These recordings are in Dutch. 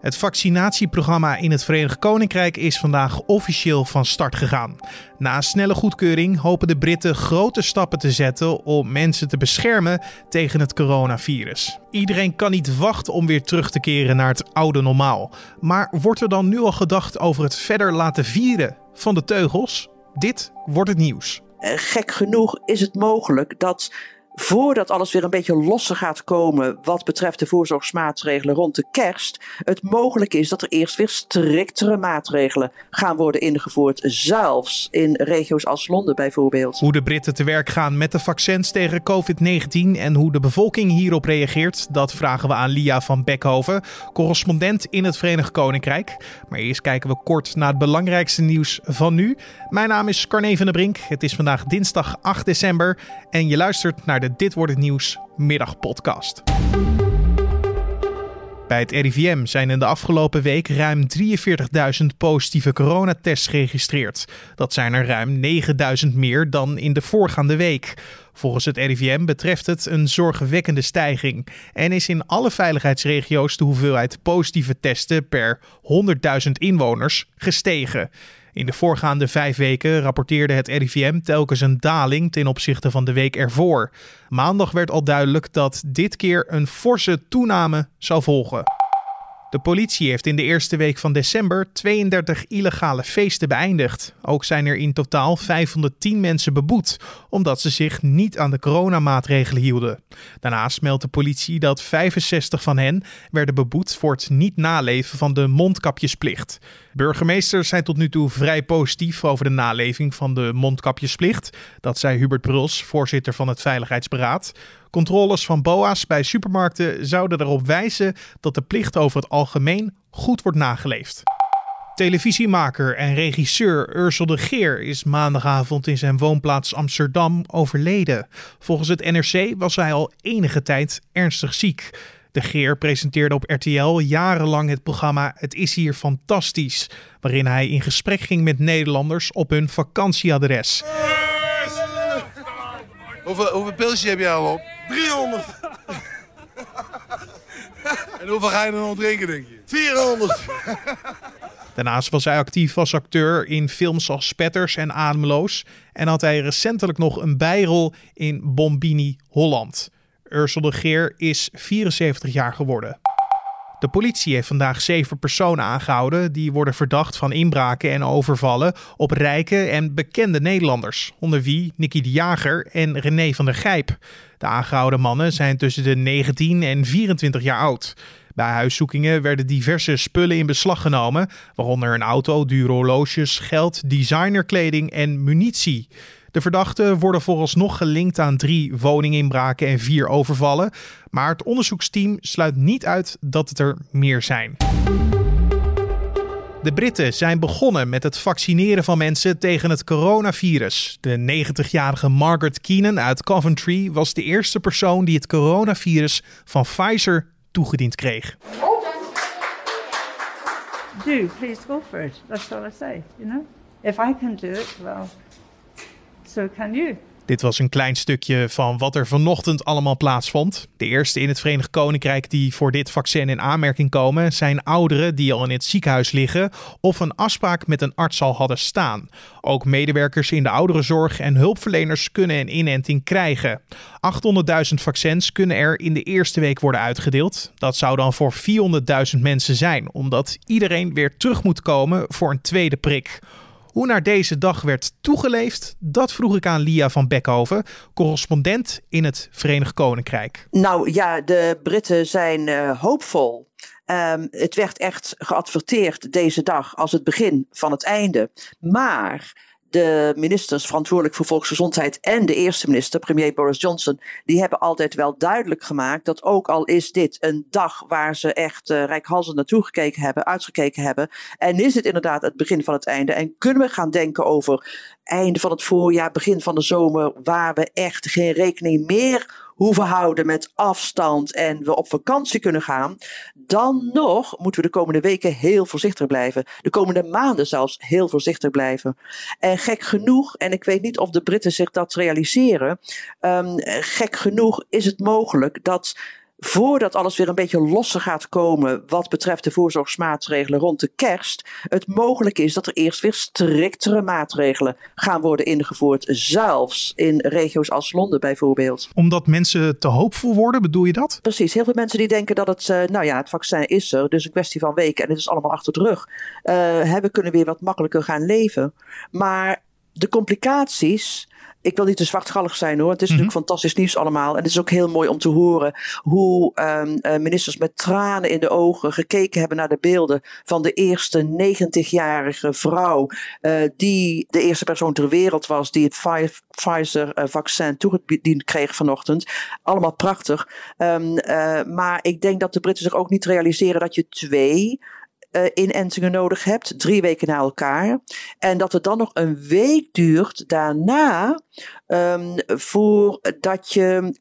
Het vaccinatieprogramma in het Verenigd Koninkrijk is vandaag officieel van start gegaan. Na een snelle goedkeuring hopen de Britten grote stappen te zetten om mensen te beschermen tegen het coronavirus. Iedereen kan niet wachten om weer terug te keren naar het oude normaal. Maar wordt er dan nu al gedacht over het verder laten vieren van de teugels? Dit wordt het nieuws. Eh, gek genoeg is het mogelijk dat voordat alles weer een beetje losser gaat komen wat betreft de voorzorgsmaatregelen rond de kerst, het mogelijk is dat er eerst weer striktere maatregelen gaan worden ingevoerd, zelfs in regio's als Londen bijvoorbeeld. Hoe de Britten te werk gaan met de vaccins tegen COVID-19 en hoe de bevolking hierop reageert, dat vragen we aan Lia van Beckhoven, correspondent in het Verenigd Koninkrijk. Maar eerst kijken we kort naar het belangrijkste nieuws van nu. Mijn naam is Carne van der Brink. Het is vandaag dinsdag 8 december en je luistert naar de dit wordt het nieuws middagpodcast. Bij het RIVM zijn in de afgelopen week ruim 43.000 positieve coronatests geregistreerd. Dat zijn er ruim 9.000 meer dan in de voorgaande week. Volgens het RIVM betreft het een zorgwekkende stijging en is in alle veiligheidsregio's de hoeveelheid positieve testen per 100.000 inwoners gestegen. In de voorgaande vijf weken rapporteerde het RIVM telkens een daling ten opzichte van de week ervoor. Maandag werd al duidelijk dat dit keer een forse toename zou volgen. De politie heeft in de eerste week van december 32 illegale feesten beëindigd. Ook zijn er in totaal 510 mensen beboet, omdat ze zich niet aan de coronamaatregelen hielden. Daarnaast meldt de politie dat 65 van hen werden beboet voor het niet naleven van de mondkapjesplicht. Burgemeesters zijn tot nu toe vrij positief over de naleving van de mondkapjesplicht. Dat zei Hubert Bruls, voorzitter van het Veiligheidsberaad. Controles van BOA's bij supermarkten zouden erop wijzen dat de plicht over het algemeen goed wordt nageleefd. Televisiemaker en regisseur Ursel de Geer is maandagavond in zijn woonplaats Amsterdam overleden. Volgens het NRC was hij al enige tijd ernstig ziek. De Geer presenteerde op RTL jarenlang het programma Het is hier fantastisch, waarin hij in gesprek ging met Nederlanders op hun vakantieadres. Hoeveel, hoeveel pilsjes heb jij al op? 300. En hoeveel ga je er nog drinken, denk je? 400. Daarnaast was hij actief als acteur in films als Spetters en Ademloos en had hij recentelijk nog een bijrol in Bombini Holland. Ursel de Geer is 74 jaar geworden. De politie heeft vandaag zeven personen aangehouden die worden verdacht van inbraken en overvallen op rijke en bekende Nederlanders, onder wie Nicky de Jager en René van der Gijp. De aangehouden mannen zijn tussen de 19 en 24 jaar oud. Bij huiszoekingen werden diverse spullen in beslag genomen, waaronder een auto, dure horloges, geld, designerkleding en munitie. De verdachten worden vooralsnog gelinkt aan drie woninginbraken en vier overvallen. Maar het onderzoeksteam sluit niet uit dat het er meer zijn. De Britten zijn begonnen met het vaccineren van mensen tegen het coronavirus. De 90-jarige Margaret Keenan uit Coventry was de eerste persoon die het coronavirus van Pfizer toegediend kreeg. Do please go for it. That's all I say. You know, if I can do it, well, Dit was een klein stukje van wat er vanochtend allemaal plaatsvond. De eerste in het Verenigd Koninkrijk die voor dit vaccin in aanmerking komen zijn ouderen die al in het ziekenhuis liggen of een afspraak met een arts al hadden staan. Ook medewerkers in de ouderenzorg en hulpverleners kunnen een inenting krijgen. 800.000 vaccins kunnen er in de eerste week worden uitgedeeld. Dat zou dan voor 400.000 mensen zijn, omdat iedereen weer terug moet komen voor een tweede prik. Hoe naar deze dag werd toegeleefd, dat vroeg ik aan Lia van Beckhoven, correspondent in het Verenigd Koninkrijk. Nou ja, de Britten zijn uh, hoopvol. Um, het werd echt geadverteerd deze dag als het begin van het einde. Maar de ministers verantwoordelijk voor volksgezondheid en de eerste minister, premier Boris Johnson, die hebben altijd wel duidelijk gemaakt dat ook al is dit een dag waar ze echt uh, rijkhalsend naartoe gekeken hebben, uitgekeken hebben, en is het inderdaad het begin van het einde, en kunnen we gaan denken over einde van het voorjaar, begin van de zomer, waar we echt geen rekening meer hoeven houden met afstand en we op vakantie kunnen gaan, dan nog moeten we de komende weken heel voorzichtig blijven. De komende maanden zelfs heel voorzichtig blijven. En gek genoeg, en ik weet niet of de Britten zich dat realiseren, um, gek genoeg is het mogelijk dat voordat alles weer een beetje losser gaat komen wat betreft de voorzorgsmaatregelen rond de kerst, het mogelijk is dat er eerst weer striktere maatregelen gaan worden ingevoerd, zelfs in regio's als Londen bijvoorbeeld. Omdat mensen te hoopvol worden, bedoel je dat? Precies, heel veel mensen die denken dat het, uh, nou ja, het vaccin is er, dus een kwestie van weken en het is allemaal achter de rug. Uh, we kunnen weer wat makkelijker gaan leven. Maar de complicaties ik wil niet te zwartgallig zijn hoor. Het is natuurlijk mhm. fantastisch nieuws allemaal. En het is ook heel mooi om te horen hoe um, ministers met tranen in de ogen gekeken hebben naar de beelden van de eerste 90-jarige vrouw. Uh, die de eerste persoon ter wereld was die het Pfizer-vaccin uh, toegediend kreeg vanochtend. Allemaal prachtig. Um, maar ik denk dat de Britten zich ook niet realiseren dat je twee uh, inentingen nodig hebt, drie weken na elkaar. En dat het dan nog een week duurt daarna um, voordat je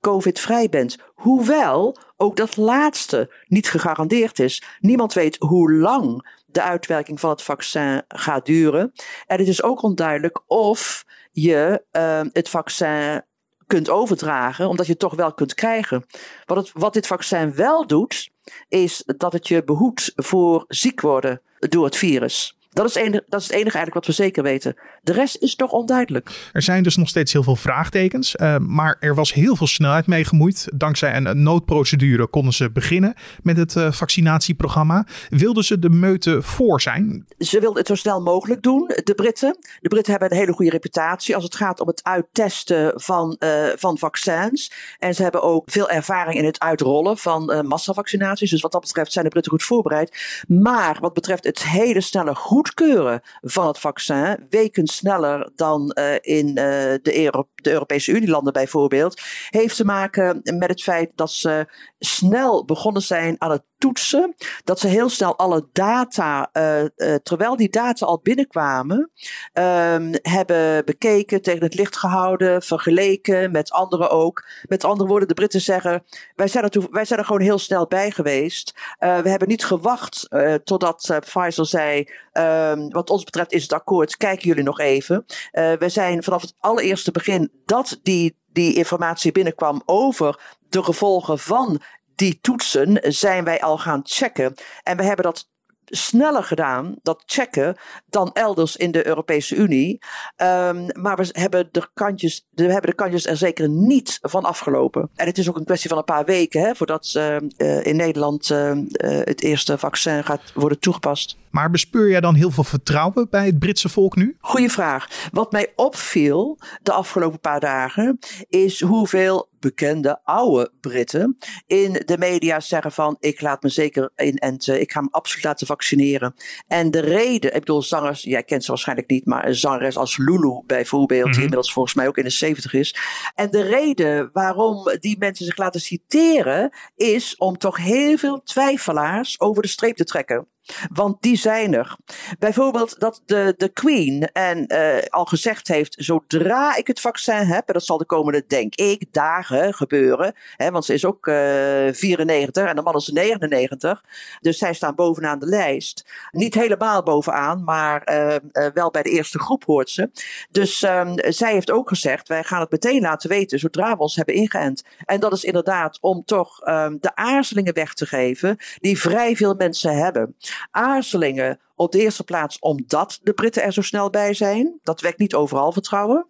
COVID-vrij bent. Hoewel ook dat laatste niet gegarandeerd is. Niemand weet hoe lang de uitwerking van het vaccin gaat duren. En het is ook onduidelijk of je uh, het vaccin kunt overdragen, omdat je het toch wel kunt krijgen. Wat, het, wat dit vaccin wel doet, is dat het je behoedt voor ziek worden door het virus. Dat is, enige, dat is het enige eigenlijk wat we zeker weten. De rest is toch onduidelijk. Er zijn dus nog steeds heel veel vraagtekens. Uh, maar er was heel veel snelheid mee gemoeid. Dankzij een noodprocedure konden ze beginnen met het uh, vaccinatieprogramma. Wilden ze de meute voor zijn? Ze wilden het zo snel mogelijk doen, de Britten. De Britten hebben een hele goede reputatie als het gaat om het uittesten van, uh, van vaccins. En ze hebben ook veel ervaring in het uitrollen van massavaccinaties. Dus wat dat betreft zijn de Britten goed voorbereid. Maar wat betreft het hele snelle goed goedkeuren van het vaccin weken sneller dan uh, in uh, de, de Europese Unielanden bijvoorbeeld, heeft te maken met het feit dat ze snel begonnen zijn aan het toetsen. Dat ze heel snel alle data, uh, uh, terwijl die data al binnenkwamen, um, hebben bekeken, tegen het licht gehouden, vergeleken met anderen ook. Met andere woorden, de Britten zeggen: wij zijn er, toe, wij zijn er gewoon heel snel bij geweest. Uh, we hebben niet gewacht totdat Pfizer zei: um, wat ons betreft is het akkoord, kijken jullie nog even. we zijn vanaf het allereerste begin dat die die informatie binnenkwam over de gevolgen van die toetsen zijn wij al gaan checken. En we hebben dat sneller gedaan, dat checken, dan elders in de Europese Unie. Um, maar we hebben, de kantjes, we hebben de kantjes er zeker niet van afgelopen. En het is ook een kwestie van een paar weken hè, voordat uh, uh, in Nederland uh, het eerste vaccin gaat worden toegepast. Maar bespeur jij dan heel veel vertrouwen bij het Britse volk nu? Goeie vraag. Wat mij opviel de afgelopen paar dagen is hoeveel bekende oude Britten in de media zeggen van ik laat me zeker inenten, ik ga me absoluut laten vaccineren. En de reden, ik bedoel zangers, jij kent ze waarschijnlijk niet, maar een zangeres als Lulu bijvoorbeeld, die mhm. inmiddels volgens mij ook in de 70 is. En de reden waarom die mensen zich laten citeren is om toch heel veel twijfelaars over de streep te trekken. Want die zijn er. Bijvoorbeeld dat de, de Queen en, uh, al gezegd heeft: zodra ik het vaccin heb, en dat zal de komende, denk ik, dagen gebeuren. Hè, want ze is ook uh, eh, 94 en de man is 99. Dus zij staan bovenaan de lijst. Niet helemaal bovenaan, maar uh, wel bij de eerste groep hoort ze. Dus um, zij heeft ook gezegd: wij gaan het meteen laten weten zodra we ons hebben ingeënt. En dat is inderdaad om toch um, de aarzelingen weg te geven die vrij veel mensen hebben. Aarzelingen op de eerste plaats omdat de Britten er zo snel bij zijn. Dat wekt niet overal vertrouwen.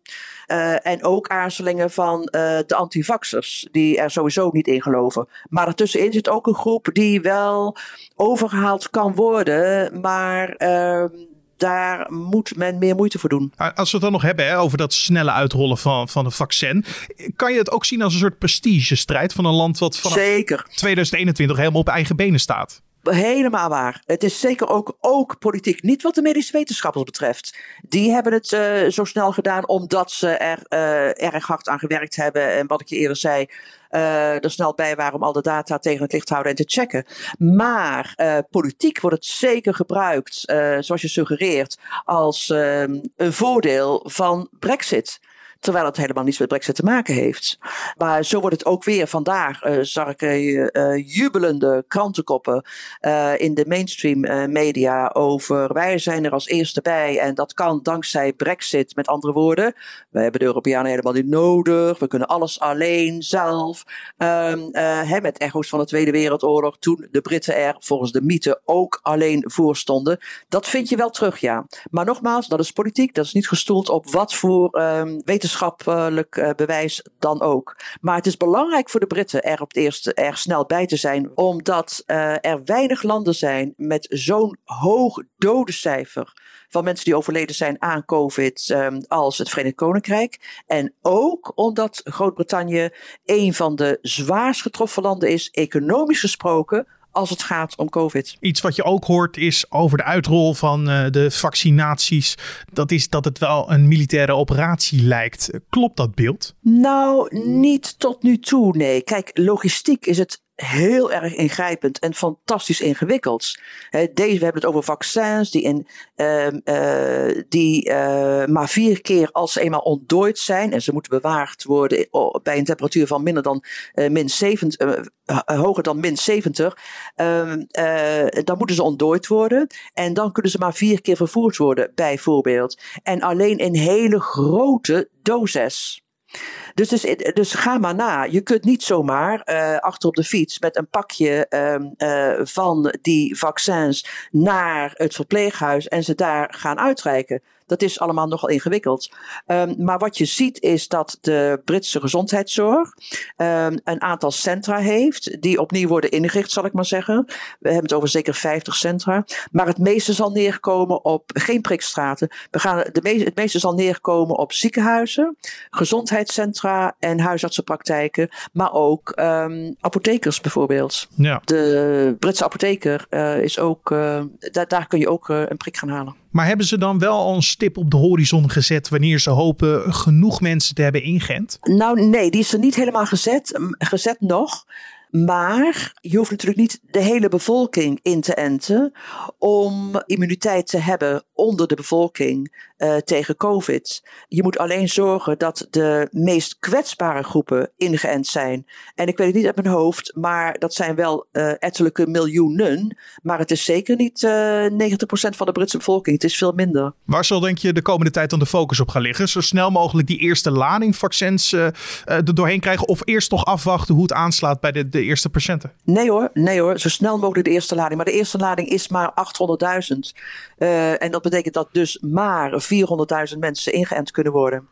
Uh, en ook aarzelingen van uh, de antivaxers, die er sowieso niet in geloven. Maar ertussenin zit ook een groep die wel overgehaald kan worden, maar uh, daar moet men meer moeite voor doen. Als we het dan nog hebben hè, over dat snelle uitrollen van, van het vaccin. Kan je het ook zien als een soort prestigestrijd van een land wat vanaf Zeker. 2021 helemaal op eigen benen staat? Helemaal waar. Het is zeker ook, ook politiek. Niet wat de medische wetenschappers betreft. Die hebben het uh, zo snel gedaan omdat ze er uh, erg hard aan gewerkt hebben. En wat ik je eerder zei, uh, er snel bij waren om al de data tegen het licht te houden en te checken. Maar politiek wordt het zeker gebruikt, zoals je suggereert, als een voordeel van Brexit. Terwijl het helemaal niets met Brexit te maken heeft. Maar zo wordt het ook weer. Vandaag uh, zag ik uh, jubelende krantenkoppen in de mainstream media over wij zijn er als eerste bij en dat kan dankzij Brexit. Met andere woorden, we hebben de Europeanen helemaal niet nodig, we kunnen alles alleen, zelf. Um, met echo's van de Tweede Wereldoorlog, toen de Britten er volgens de mythe ook alleen voor stonden. Dat vind je wel terug, ja. Maar nogmaals, dat is politiek, dat is niet gestoeld op wat voor um, wetenschappelijk uh, bewijs dan ook. Maar het is belangrijk voor de Britten er op het eerste erg snel bij te zijn, omdat uh, er weinig landen zijn met zo'n hoog dodencijfer van mensen die overleden zijn aan COVID um, als het Verenigd Koninkrijk. En ook omdat Groot-Brittannië een van de zwaarst getroffen landen is, economisch gesproken, als het gaat om COVID. Iets wat je ook hoort is over de uitrol van uh, de vaccinaties. Dat is dat het wel een militaire operatie lijkt. Klopt dat beeld? Nou, niet tot nu toe, nee. Kijk, logistiek is het heel erg ingrijpend en fantastisch ingewikkeld. deze, we hebben het over vaccins die, in, uh, die uh, maar vier keer als ze eenmaal ontdooid zijn en ze moeten bewaard worden bij een temperatuur van minder dan uh, min 70, hoger dan min 70, ehm, dan moeten ze ontdooid worden en dan kunnen ze maar vier keer vervoerd worden, bijvoorbeeld. En alleen in hele grote doses. Dus, dus, dus ga maar na. Je kunt niet zomaar uh, achter op de fiets met een pakje uh, van die vaccins naar het verpleeghuis en ze daar gaan uitreiken. Dat is allemaal nogal ingewikkeld. Um, maar wat je ziet is dat de Britse gezondheidszorg um, een aantal centra heeft, die opnieuw worden ingericht, zal ik maar zeggen. We hebben het over zeker 50 centra. Maar het meeste zal neerkomen op geen prikstraten. We gaan, de meeste, het meeste zal neerkomen op ziekenhuizen, gezondheidscentra en huisartsenpraktijken. Maar ook um, apothekers bijvoorbeeld. Ja. De Britse apotheker uh, is ook, uh, daar, daar kun je ook uh, een prik gaan halen. Maar hebben ze dan wel al een stip op de horizon gezet wanneer ze hopen genoeg mensen te hebben ingeënt? Nou nee, die is er niet helemaal gezet, gezet nog. Maar je hoeft natuurlijk niet de hele bevolking in te enten om immuniteit te hebben onder de bevolking uh, tegen COVID. Je moet alleen zorgen dat de meest kwetsbare groepen ingeënt zijn. En ik weet het niet uit mijn hoofd, maar dat zijn wel uh, ettelijke miljoenen. Maar het is zeker niet uh, eh, 90% van de Britse bevolking. Het is veel minder. Waar zal denk je de komende tijd dan de focus op gaan liggen? Zo snel mogelijk die eerste lading vaccins er doorheen krijgen? Of eerst toch afwachten hoe het aanslaat bij de, de eerste patiënten? Nee hoor, nee hoor. Zo snel mogelijk de eerste lading. Maar de eerste lading is maar 800.000. en dat betekent dat dus maar 400.000 mensen ingeënt kunnen worden.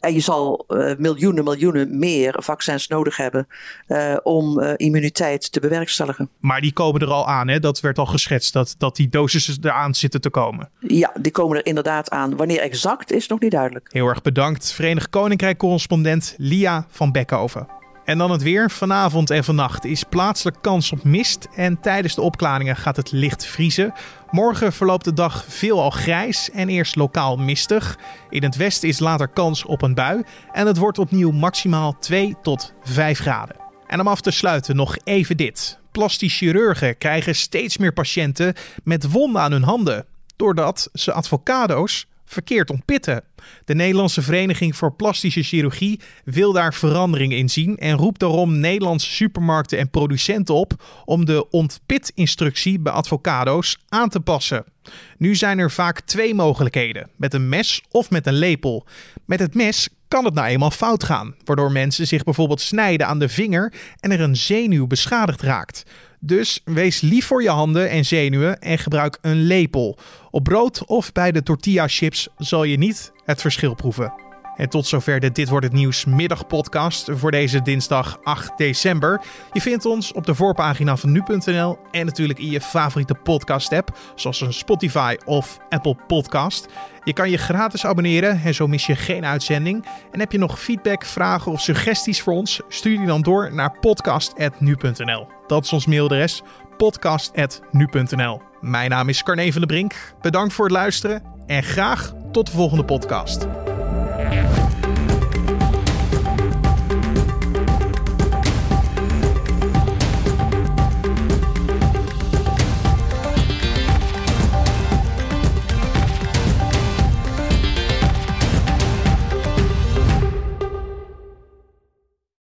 En je zal uh, miljoenen, miljoenen meer vaccins nodig hebben uh, om uh, immuniteit te bewerkstelligen. Maar die komen er al aan, hè? dat werd al geschetst, dat, dat die doses eraan zitten te komen. Ja, die komen er inderdaad aan. Wanneer exact is nog niet duidelijk. Heel erg bedankt, Verenigd Koninkrijk-correspondent Lia van Bekhoven. En dan het weer. Vanavond en vannacht is plaatselijk kans op mist. En tijdens de opklaringen gaat het licht vriezen. Morgen verloopt de dag veelal grijs en eerst lokaal mistig. In het westen is later kans op een bui. En het wordt opnieuw maximaal 2 tot 5 graden. En om af te sluiten nog even dit. Plastisch chirurgen krijgen steeds meer patiënten met wonden aan hun handen. Doordat ze advocado's verkeerd ontpitten. De Nederlandse Vereniging voor Plastische Chirurgie wil daar verandering in zien en roept daarom Nederlandse supermarkten en producenten op om de ontpitinstructie bij avocado's aan te passen. Nu zijn er vaak twee mogelijkheden: met een mes of met een lepel. Met het mes kan het nou eenmaal fout gaan, waardoor mensen zich bijvoorbeeld snijden aan de vinger en er een zenuw beschadigd raakt. Dus wees lief voor je handen en zenuwen en gebruik een lepel. Op brood of bij de tortilla chips zal je niet het verschil proeven. En tot zover de Dit Wordt Het Nieuws middagpodcast voor deze dinsdag 8 december. Je vindt ons op de voorpagina van nu.nl en natuurlijk in je favoriete podcast app, zoals een Spotify of Apple Podcast. Je kan je gratis abonneren en zo mis je geen uitzending. En heb je nog feedback, vragen of suggesties voor ons? Stuur die dan door naar podcast.nu.nl. Dat is ons mailadres podcast.nu.nl. Mijn naam is Carne van de Brink. Bedankt voor het luisteren en graag tot de volgende podcast. Yeah.